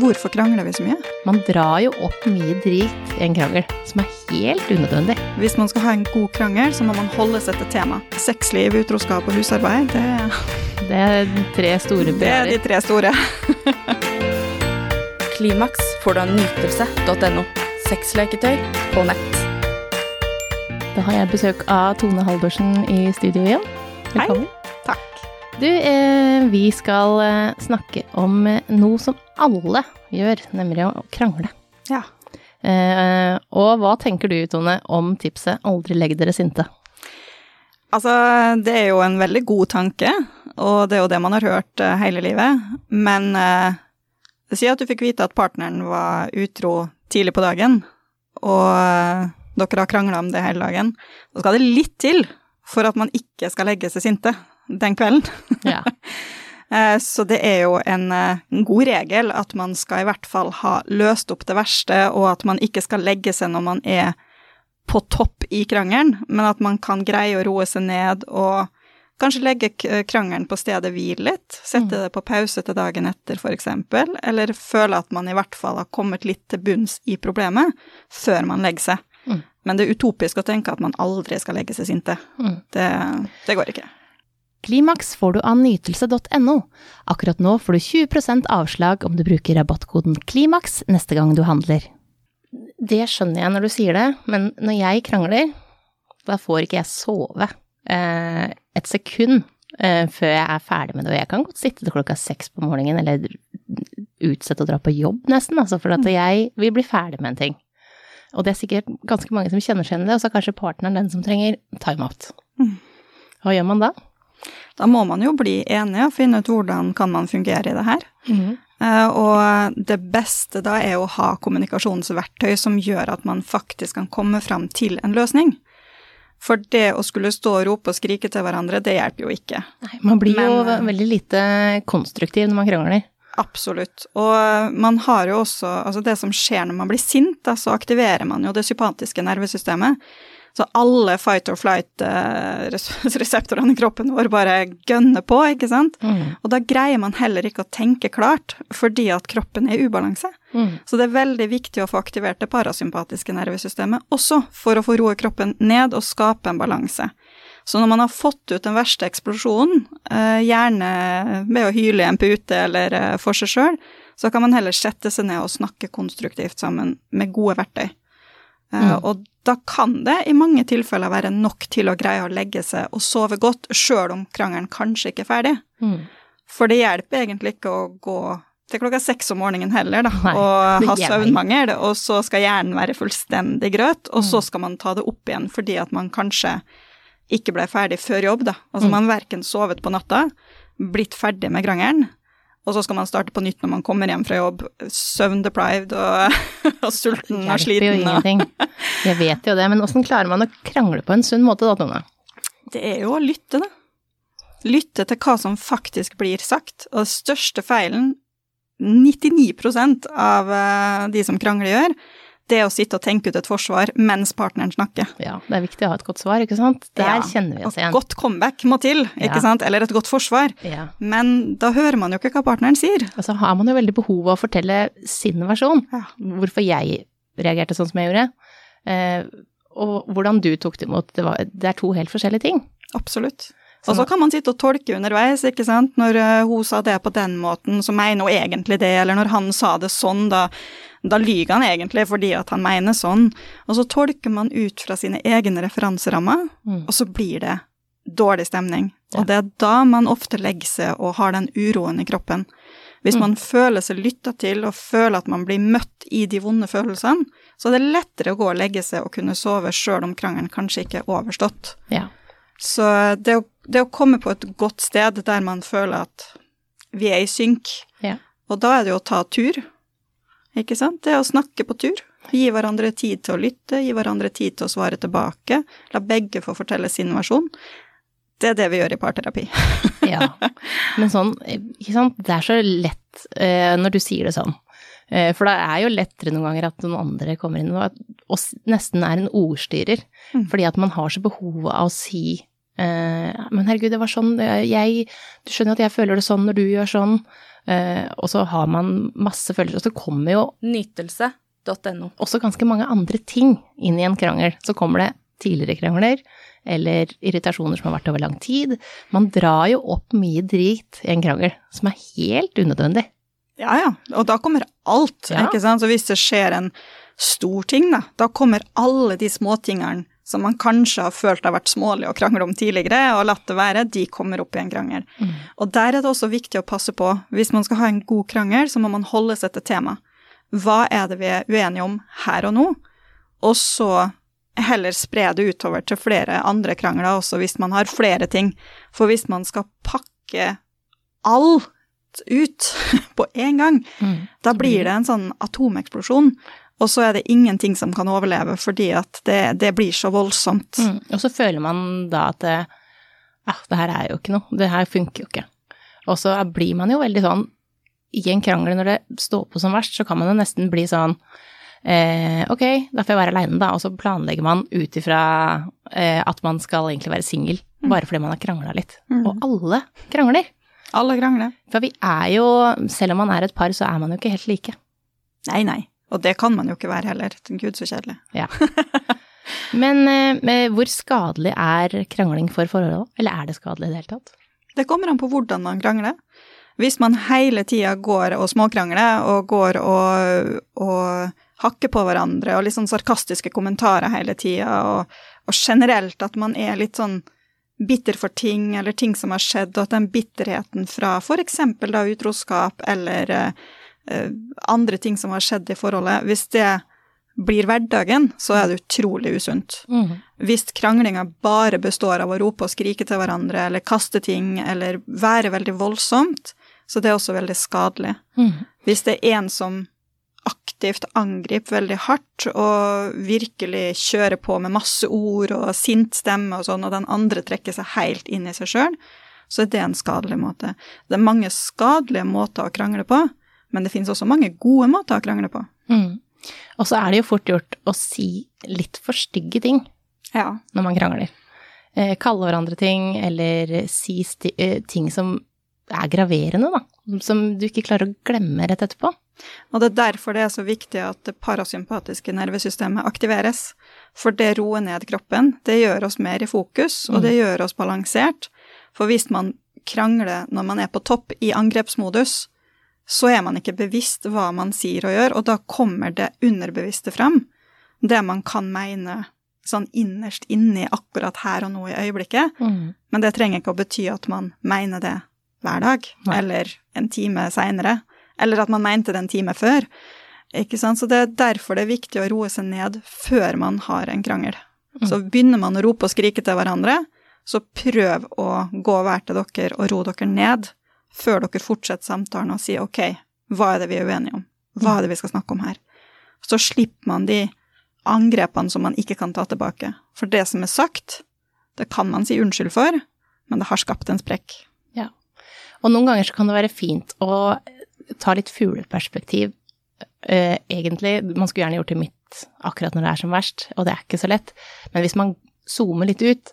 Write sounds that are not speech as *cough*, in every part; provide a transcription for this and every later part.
Hvorfor krangler vi så mye? Man drar jo opp mye drit i en krangel, som er helt unødvendig. Hvis man skal ha en god krangel, så må man holde seg til tema. Sexliv, utroskap og husarbeid, det, Det er tre store det er de tre store. *laughs* Klimaks får du av nytelse.no. Sexleketøy på nett. Da har jeg besøk av Tone Halvorsen i studio igjen. Velkommen. Takk. Du, eh, vi skal eh, snakke om eh, noe som alle gjør, nemlig å krangle. Ja. Og hva tenker du, Tone, om tipset 'aldri legg dere sinte'? Altså, det er jo en veldig god tanke, og det er jo det man har hørt hele livet. Men si at du fikk vite at partneren var utro tidlig på dagen, og dere har krangla om det hele dagen. Da skal det litt til for at man ikke skal legge seg sinte den kvelden. *laughs* Ja. Eh, Så det er jo en, eh, en god regel at man skal i hvert fall ha løst opp det verste, og at man ikke skal legge seg når man er på topp i krangelen, men at man kan greie å roe seg ned og kanskje legge k- krangelen på stedet hvil litt, sette det på pause til dagen etter eksempel, eller føle at man i hvert fall har kommet litt til bunns i problemet før man legger seg. Mm. Men det er utopisk å tenke at man aldri skal legge seg sinte. Mm. Det, det går ikke. Klimaks får du av nytelse.no. Akkurat nå får du 20% avslag om du bruker rabattkoden KLIMAKS neste gang du handler. Det skjønner jeg når du sier det, men når jeg krangler, da får ikke jeg sove eh, et sekund eh, før jeg er ferdig med det. Og jeg kan godt sitte til klokka seks på morgenen, eller utsette å dra på jobb nesten, altså, for at jeg vil bli ferdig med en ting. Og det er sikkert ganske mange som kjenner seg igjen i det, og så er kanskje partneren den som trenger timeout. Mm. Hva gjør man da? Da må man jo bli enige og finne ut hvordan kan man fungere i det her. Mm. Og det beste da er å ha kommunikasjonsverktøy som gjør at man faktisk kan komme fram til en løsning. For det å skulle stå og rope og skrike til hverandre, det hjelper jo ikke. Nei, man blir Men, jo veldig lite konstruktiv når man krangler. Absolutt. Og man har jo også Altså, det som skjer når man blir sint, da, så aktiverer man jo det sympatiske nervesystemet. Så alle fight or flight-reseptorene *laughs* i kroppen vår bare gønner på, ikke sant? Mm. Og da greier man heller ikke å tenke klart, fordi at kroppen er i ubalanse. Mm. Så det er veldig viktig å få aktivert det parasympatiske nervesystemet også for å få roe kroppen ned og skape en balanse. Så når man har fått ut den verste eksplosjonen, eh, gjerne ved å hyle i en pute eller eh, for seg sjøl, så kan man heller sette seg ned og snakke konstruktivt sammen med gode verktøy. Eh, Mm. Og da kan det i mange tilfeller være nok til å greie å legge seg og sove godt, sjøl om krangelen kanskje ikke er ferdig. Mm. For det hjelper egentlig ikke å gå til klokka seks om morgenen heller, da, *laughs* Nei, og ha søvnmangel, og så skal hjernen være fullstendig grøt, og Mm. så skal man ta det opp igjen fordi at man kanskje ikke ble ferdig før jobb, da. Altså Mm. man verken sovet på natta, blitt ferdig med krangelen, og så skal man starte på nytt når man kommer hjem fra jobb, søvndeprived og, *laughs* og sulten og Hjelper jo sliten. Ingenting. Jeg vet jo det, men åssen klarer man å krangle på en sunn måte da, Tone? Det er jo å lytte, da. Lytte til hva som faktisk blir sagt. Og den største feilen 99% av eh, de som krangler gjør, det å sitte og tenke ut et forsvar mens partneren snakker. Ja, det er viktig å ha et godt svar, ikke sant? Der Ja, kjenner vi oss Og Et godt comeback må til, ikke Ja. sant? Eller et godt forsvar. Ja. Men da hører man jo ikke hva partneren sier. Og så har man jo veldig behov for å fortelle sin versjon. Hvorfor jeg reagerte sånn som jeg gjorde. Eh, og hvordan du tok det imot. Det, var, det er to helt forskjellige ting. Absolutt. Og så kan man sitte og tolke underveis, ikke sant. Når eh, hun sa det på den måten, så mener hun egentlig det, eller når han sa det sånn, da, da lyver han egentlig fordi at han mener sånn. Og så tolker man ut fra sine egne referanserammer, Mm. og så blir det dårlig stemning. Ja. Og det er da man ofte legger seg og har den uroen i kroppen. Hvis Mm. man føler seg lytta til og føler at man blir møtt i de vonde følelsene, så er det lettere å gå og legge seg og kunne sove sjøl om krangelen kanskje ikke er overstått. Ja. Så det å, det å komme på et godt sted der man føler at vi er i synk, Ja. og da er det jo å ta tur, ikke sant? Det å snakke på tur. Gi hverandre tid til å lytte, gi hverandre tid til å svare tilbake, la begge få fortelle sin versjon. Det er det vi gjør i parterapi. *laughs* Ja. Men sånn, ikke sant, det er så lett eh, når du sier det sånn. Eh, for det er jo lettere noen ganger at noen andre kommer inn og, og nesten er en ordstyrer. Mm. Fordi at man har så behov av å si Men herregud, det var sånn, jeg Du skjønner at jeg føler det sånn når du gjør sånn. Eh, og så har man masse følelser, og så kommer jo Nytelse.no. også ganske mange andre ting inn i en krangel. Så kommer det tidligere krangler, eller irritasjoner som har vært over lang tid. Man drar jo opp mye drit i en krangel som er helt unødvendig. Ja, ja. Og da kommer alt, Ja. ikke sant. Så hvis det skjer en stor ting, da, da kommer alle de småtingene som man kanskje har følt har vært smålig å krangle om tidligere, og latt det være, de kommer opp i en krangel. Og der er det også viktig å passe på. Hvis man skal ha en god krangel, så må man holde seg til tema. Hva er det vi er uenige om her og nå? Og så heller spre det utover til flere andre krangler også, hvis man har flere ting. For hvis man skal pakke alt ut *laughs* på en gang, da blir det en sånn atomeksplosjon. Og så er det ingenting som kan overleve, fordi at det, det blir så voldsomt. Mm. Og så føler man da at det, ah, det her er jo ikke noe, det her funker jo ikke. Og så blir man jo veldig sånn I en krangel når det står på som verst, så kan man jo nesten bli sånn eh, ok, da får jeg være aleine, da. Og så planlegger man ut ifra eh, at man skal egentlig være singel, bare fordi man har krangla litt. Mm. Og alle krangler. Alle krangler. For vi er jo, selv om man er et par, så er man jo ikke helt like. Nei, nei. Og det kan man jo ikke være heller. Gud, så kjedelig. Ja. *laughs* Men eh, hvor skadelig er krangling for forholdet? Eller er det skadelig i det hele tatt? Det kommer an på hvordan man krangler. Hvis man hele tida går og småkrangler og går og, og hakker på hverandre og litt sånn sarkastiske kommentarer hele tida, og, og generelt at man er litt sånn bitter for ting eller ting som har skjedd, og at den bitterheten fra eksempel da utroskap eller eh, andre ting som har skjedd i forholdet, hvis det blir hverdagen, så er det utrolig usunt. Hvis kranglinga bare består av å rope og skrike til hverandre, eller kaste ting, eller være veldig voldsomt, så det er også veldig skadelig. Hvis det er en som aktivt angriper veldig hardt og virkelig kjører på med masse ord og sint stemme og sånn, og den andre trekker seg helt inn i seg sjøl, så er det en skadelig måte. Det er mange skadelige måter å krangle på, men det finnes også mange gode måter å krangle på. Mm. Og så er det jo fort gjort å si litt for stygge ting Ja. når man krangler. Eh, kalle hverandre ting, eller si eh, ting som er graverende, da. Som du ikke klarer å glemme rett etterpå. Og det er derfor det er så viktig at det parasympatiske nervesystemet aktiveres. For det roer ned kroppen, det gjør oss mer i fokus, og det gjør oss balansert. For hvis man krangler når man er på topp i angrepsmodus, så er man ikke bevisst hva man sier og gjør, og da kommer det underbevisste fram. Det man kan mene sånn innerst inni akkurat her og nå i øyeblikket. Men det trenger ikke å bety at man mener det hver dag, Nei. eller en time seinere, eller at man mente det en time før. Ikke sant? Så det er derfor det er viktig å roe seg ned før man har en krangel. Så begynner man å rope og skrike til hverandre, så prøv å gå hver til dere og ro dere ned før dere fortsetter samtalen og sier ok, hva er det vi er uenige om? Hva er det vi skal snakke om her? Så slipper man de angrepene som man ikke kan ta tilbake. For det som er sagt, det kan man si unnskyld for, men det har skapt en sprekk. Ja. Og noen ganger så kan det være fint å ta litt fugleperspektiv. Eh, egentlig, man skulle gjerne gjort det mitt akkurat når det er som verst, og det er ikke så lett. Men hvis man zoomer litt ut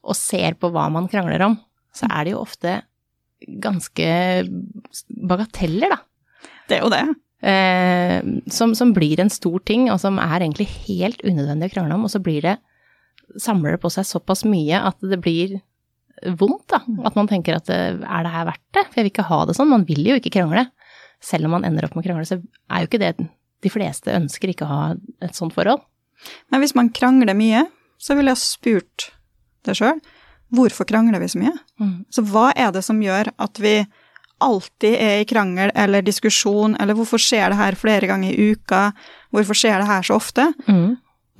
og ser på hva man krangler om, så er det jo ofte ganske bagateller, da. Det er jo det. Eh, som, som blir en stor ting, og som er egentlig helt unødvendig å krangle om, og så blir det Samler det på seg såpass mye at det blir vondt, da. At man tenker at eh, er det her verdt det? For jeg vil ikke ha det sånn. Man vil jo ikke krangle. Selv om man ender opp med å krangle, så er jo ikke det De fleste ønsker ikke å ha et sånt forhold. Men hvis man krangler mye, så ville jeg spurt deg sjøl hvorfor krangler vi så mye? Så hva er det som gjør at vi alltid er i krangel eller diskusjon, eller hvorfor skjer det her flere ganger i uka, hvorfor skjer det her så ofte?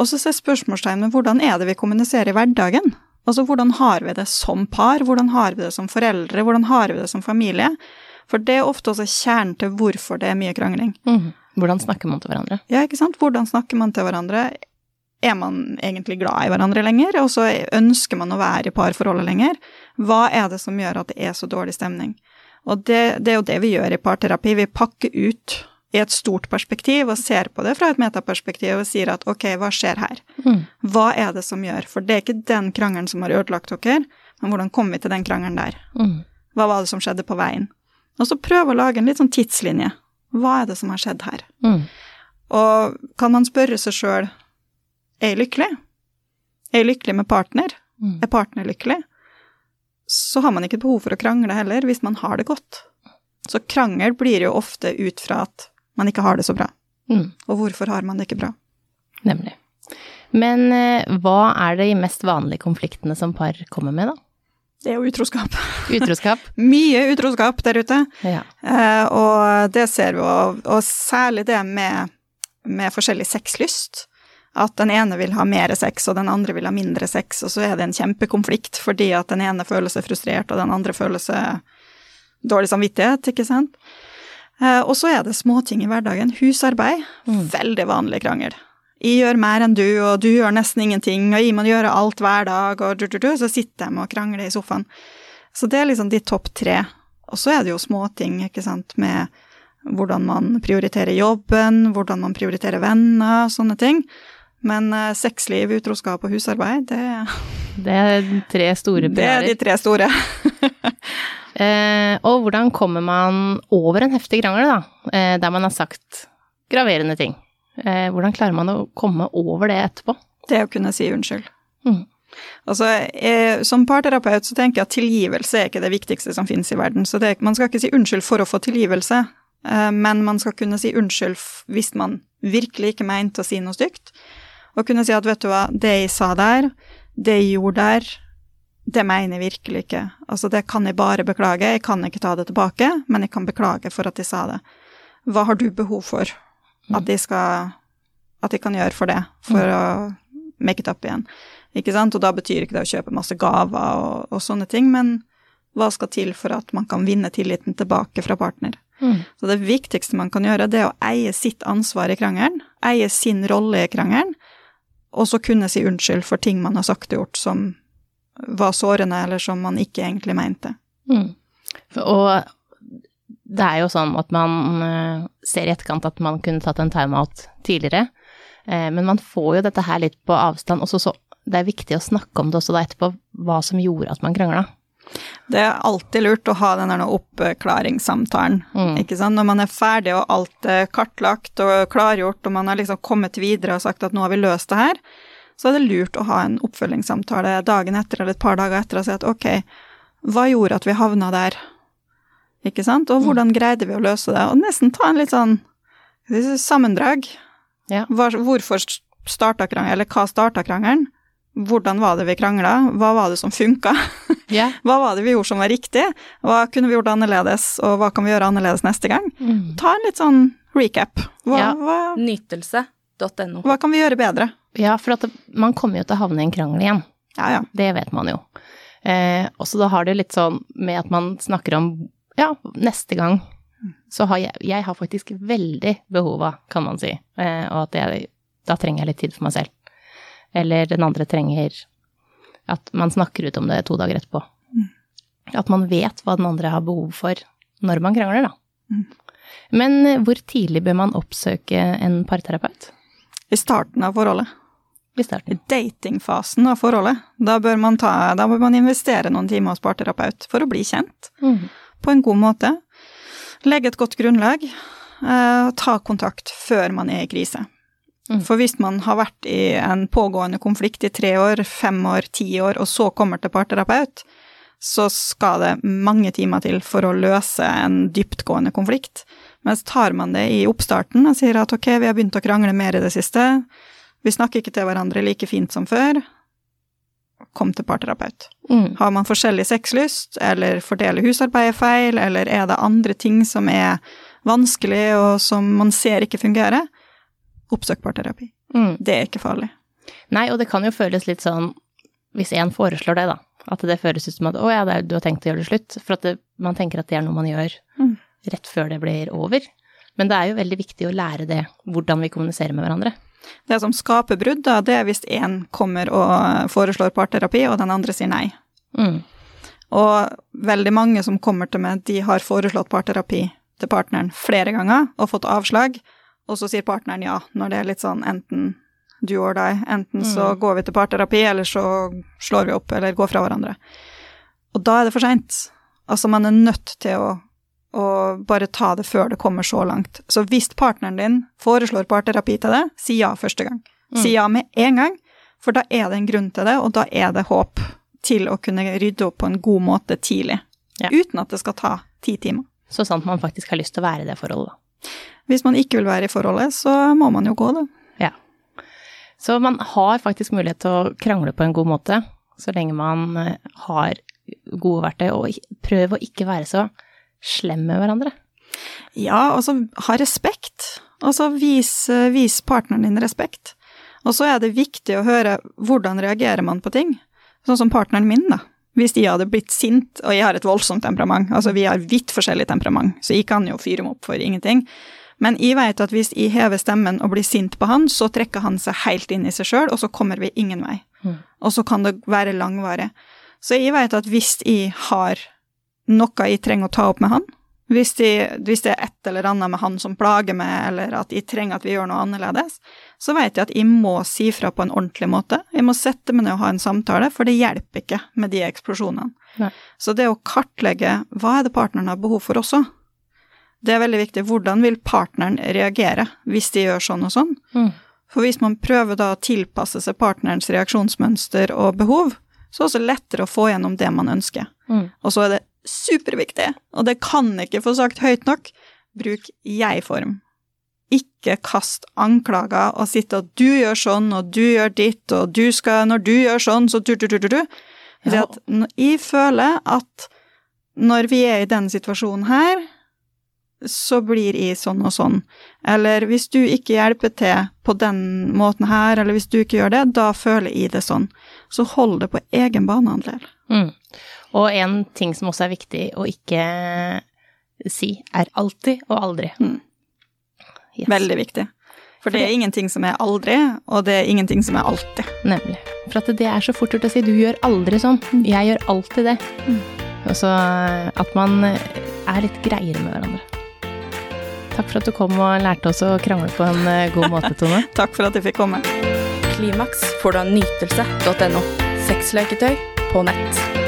Og så ser spørsmålstegn ved hvordan er det vi kommuniserer i hverdagen? Altså hvordan har vi det som par, hvordan har vi det som foreldre, hvordan har vi det som familie? For det er ofte også kjernen til hvorfor det er mye krangling. Hvordan snakker man til hverandre? Ja, ikke sant? Hvordan snakker man til hverandre? Er man egentlig glad i hverandre lenger, og så ønsker man å være i parforholdet lenger? Hva er det som gjør at det er så dårlig stemning? Og det, det er jo det vi gjør i parterapi. Vi pakker ut i et stort perspektiv og ser på det fra et metaperspektiv og sier at ok, hva skjer her? Hva er det som gjør? For det er ikke den krangelen som har ødelagt dere, men hvordan kom vi til den krangelen der? Mm. Hva var det som skjedde på veien? Og så prøve å lage en litt sånn tidslinje. Hva er det som har skjedd her? Mm. Og kan man spørre seg sjøl er jeg lykkelig? Er jeg lykkelig med partner? Mm. Er partner lykkelig? Så har man ikke behov for å krangle heller, hvis man har det godt. Så krangel blir jo ofte ut fra at man ikke har det så bra. Mm. Og hvorfor har man det ikke bra? Nemlig. Men eh, hva er de mest vanlige konfliktene som par kommer med, da? Det er jo utroskap. Utroskap? *laughs* Mye utroskap der ute. ja. Eh, og det ser vi, og, og særlig det med, med forskjellig sexlyst. At den ene vil ha mer sex, og den andre vil ha mindre sex, og så er det en kjempekonflikt fordi at den ene føler seg frustrert, og den andre føler seg dårlig samvittighet, ikke sant. Eh, og så er det småting i hverdagen. Husarbeid. Mm. Veldig vanlig krangel. Jeg gjør mer enn du, og du gjør nesten ingenting, og jeg må gjøre alt hver dag, og du, du, du, så sitter de og krangler i sofaen. Så det er liksom de topp tre. Og så er det jo småting, ikke sant, med hvordan man prioriterer jobben, hvordan man prioriterer venner, sånne ting. Men uh, sexliv, utroskap og husarbeid, det, Det er tre store det er de tre store. uh, *laughs* og hvordan kommer man over en heftig krangel, da? uh, der man har sagt graverende ting. Hvordan klarer man å komme over det etterpå? Det å kunne si unnskyld. Mm. Altså, jeg, som parterapeut så tenker jeg at tilgivelse er ikke det viktigste som finnes i verden. Så det, man skal ikke si unnskyld for å få tilgivelse, eh, men man skal kunne si unnskyld hvis man virkelig ikke mente å si noe stygt. Og kunne si at vet du hva, det jeg sa der, det jeg gjorde der, det mener jeg virkelig ikke. Altså, det kan jeg bare beklage. Jeg kan ikke ta det tilbake, men jeg kan beklage for at jeg sa det. Hva har du behov for at jeg skal At jeg kan gjøre for det, for å make it up igjen? Ikke sant? Og da betyr ikke det å kjøpe masse gaver og, og sånne ting, men hva skal til for at man kan vinne tilliten tilbake fra partner? Mm. Så det viktigste man kan gjøre, det er å eie sitt ansvar i krangelen, eie sin rolle i krangelen, og så kunne si unnskyld for ting man har sagt og gjort som var sårende, eller som man ikke egentlig mente. Mm. Og det er jo sånn at man eh, ser i etterkant at man kunne tatt en timeout tidligere, eh, men man får jo dette her litt på avstand, og så så det er viktig å snakke om det også da etterpå, hva som gjorde at man krangla. Det er alltid lurt å ha den der oppklaringssamtalen, Mm. ikke sant. Når man er ferdig og alt er kartlagt og klargjort, og man har liksom kommet videre og sagt at nå har vi løst det her, så er det lurt å ha en oppfølgingssamtale dagen etter eller et par dager etter og si at ok, hva gjorde at vi havna der? Ikke sant? Og hvordan greide vi å løse det? Og nesten ta en litt sånn sammendrag. Ja. Hvorfor starta krangelen, eller hva starta krangelen? Hvordan var det vi krangla? Hva var det som funka? Ja. Hva var det vi gjorde som var riktig? Hva kunne vi gjort annerledes, og hva kan vi gjøre annerledes neste gang? Mm. Ta en litt sånn recap. Hva, Ja. hva, Nytelse.no. hva kan vi gjøre bedre? ja, for at det, man kommer jo til å havne i en krangel igjen. Ja, ja. Det vet man jo. Eh, og så da har det litt sånn med at man snakker om ja, neste gang så har jeg, jeg har faktisk veldig behova, kan man si, eh, og at jeg, da trenger jeg litt tid for meg selv. Eller den andre trenger at man snakker ut om det to dager etterpå. At man vet hva den andre har behov for når man krangler, da. Mm. Men eh, hvor tidlig bør man oppsøke en parterapeut? I starten av forholdet. I starten. I datingfasen av forholdet. Da bør man, ta, da bør man investere noen timer hos parterapeut for å bli kjent Mm. på en god måte. Legge et godt grunnlag. Eh, ta kontakt før man er i krise. Mm. For hvis man har vært i en pågående konflikt i tre år, fem år, ti år, og så kommer til parterapeut, så skal det mange timer til for å løse en dyptgående konflikt. Mens tar man det i oppstarten og sier at ok, vi har begynt å krangle mer i det siste, vi snakker ikke til hverandre like fint som før, kom til parterapeut. Mm. Har man forskjellig sexlyst, eller fordeler husarbeidet feil, eller er det andre ting som er vanskelig og som man ser ikke fungerer, oppsøk parterapi. Mm. Det er ikke farlig. Nei, og det kan jo føles litt sånn, hvis en foreslår det, da, at det føles ut som at å ja, er, du har tenkt å gjøre det slutt, for at det, man tenker at det er noe man gjør Mm. rett før det blir over. Men det er jo veldig viktig å lære det, hvordan vi kommuniserer med hverandre. Det som skaper brudd, da, det er hvis én kommer og foreslår parterapi, og den andre sier nei. Mm. Og veldig mange som kommer til meg, de har foreslått parterapi til partneren flere ganger og fått avslag, og så sier partneren ja, når det er litt sånn enten du or die, enten så Mm. går vi til parterapi, eller så slår vi opp eller går fra hverandre. Og da er det for seint. Altså, man er nødt til å, å bare ta det før det kommer så langt. Så hvis partneren din foreslår parterapi til deg, si ja første gang. Si ja med en gang, for da er det en grunn til det, og da er det håp til å kunne rydde opp på en god måte tidlig. Ja. Uten at det skal ta ti timer. Så sant man faktisk har lyst til å være i det forholdet, da. Hvis man ikke vil være i forholdet, så må man jo gå, da. Ja. Så man har faktisk mulighet til å krangle på en god måte, så lenge man eh, har gode verktøy, og prøv å ikke være så slem med hverandre. Ja, altså ha respekt. Altså vis, eh, vis partneren din respekt. Og så er det viktig å høre hvordan reagerer man på ting. Sånn som partneren min, da. Hvis de hadde blitt sint, og jeg har et voldsomt temperament, altså vi har vidt forskjellig temperament, så jeg kan jo fyre meg opp for ingenting. Men jeg vet at hvis jeg hever stemmen og blir sint på han, så trekker han seg helt inn i seg sjøl, og så kommer vi ingen vei. Mm. Og så kan det være langvarig. Så jeg vet at hvis jeg har noe jeg trenger å ta opp med han, hvis, de, hvis det er et eller annet med han som plager meg, eller at de trenger at vi gjør noe annerledes, så vet jeg at jeg må si fra på en ordentlig måte. Jeg må sette meg ned og ha en samtale, for det hjelper ikke med de eksplosjonene. Nei. Så det å kartlegge hva er det partneren har behov for også, det er veldig viktig. Hvordan vil partneren reagere hvis de gjør sånn og sånn? Mm. For hvis man prøver da å tilpasse seg partnerens reaksjonsmønster og behov, så er det også lettere å få gjennom det man ønsker. Mm. Og så er det superviktig, og det kan ikke få sagt høyt nok, bruk jeg-form. Ikke kast anklager og sitte og du gjør sånn, og du gjør ditt, og du skal Når du gjør sånn, så du-du-du-du-du. Ja. jeg føler at når vi er i denne situasjonen her, så blir jeg sånn og sånn. Eller hvis du ikke hjelper til på den måten her, eller hvis du ikke gjør det, da føler jeg det sånn. Så hold det på egen banehandel. Mm. Og en ting som også er viktig å ikke si, er alltid og aldri. Mm. Yes. Veldig viktig. For det er ingenting som er aldri, og det er ingenting som er alltid. Nemlig. For at det er så fort gjort å si 'du gjør aldri sånn', jeg gjør alltid det. Mm. Og så at man er litt greiere med hverandre. Takk for at du kom og lærte oss å krangle på en eh, god *laughs* måte, Tone. Takk for at jeg fikk komme. Klimaks får du av nytelse.no. Sexleketøy på nett.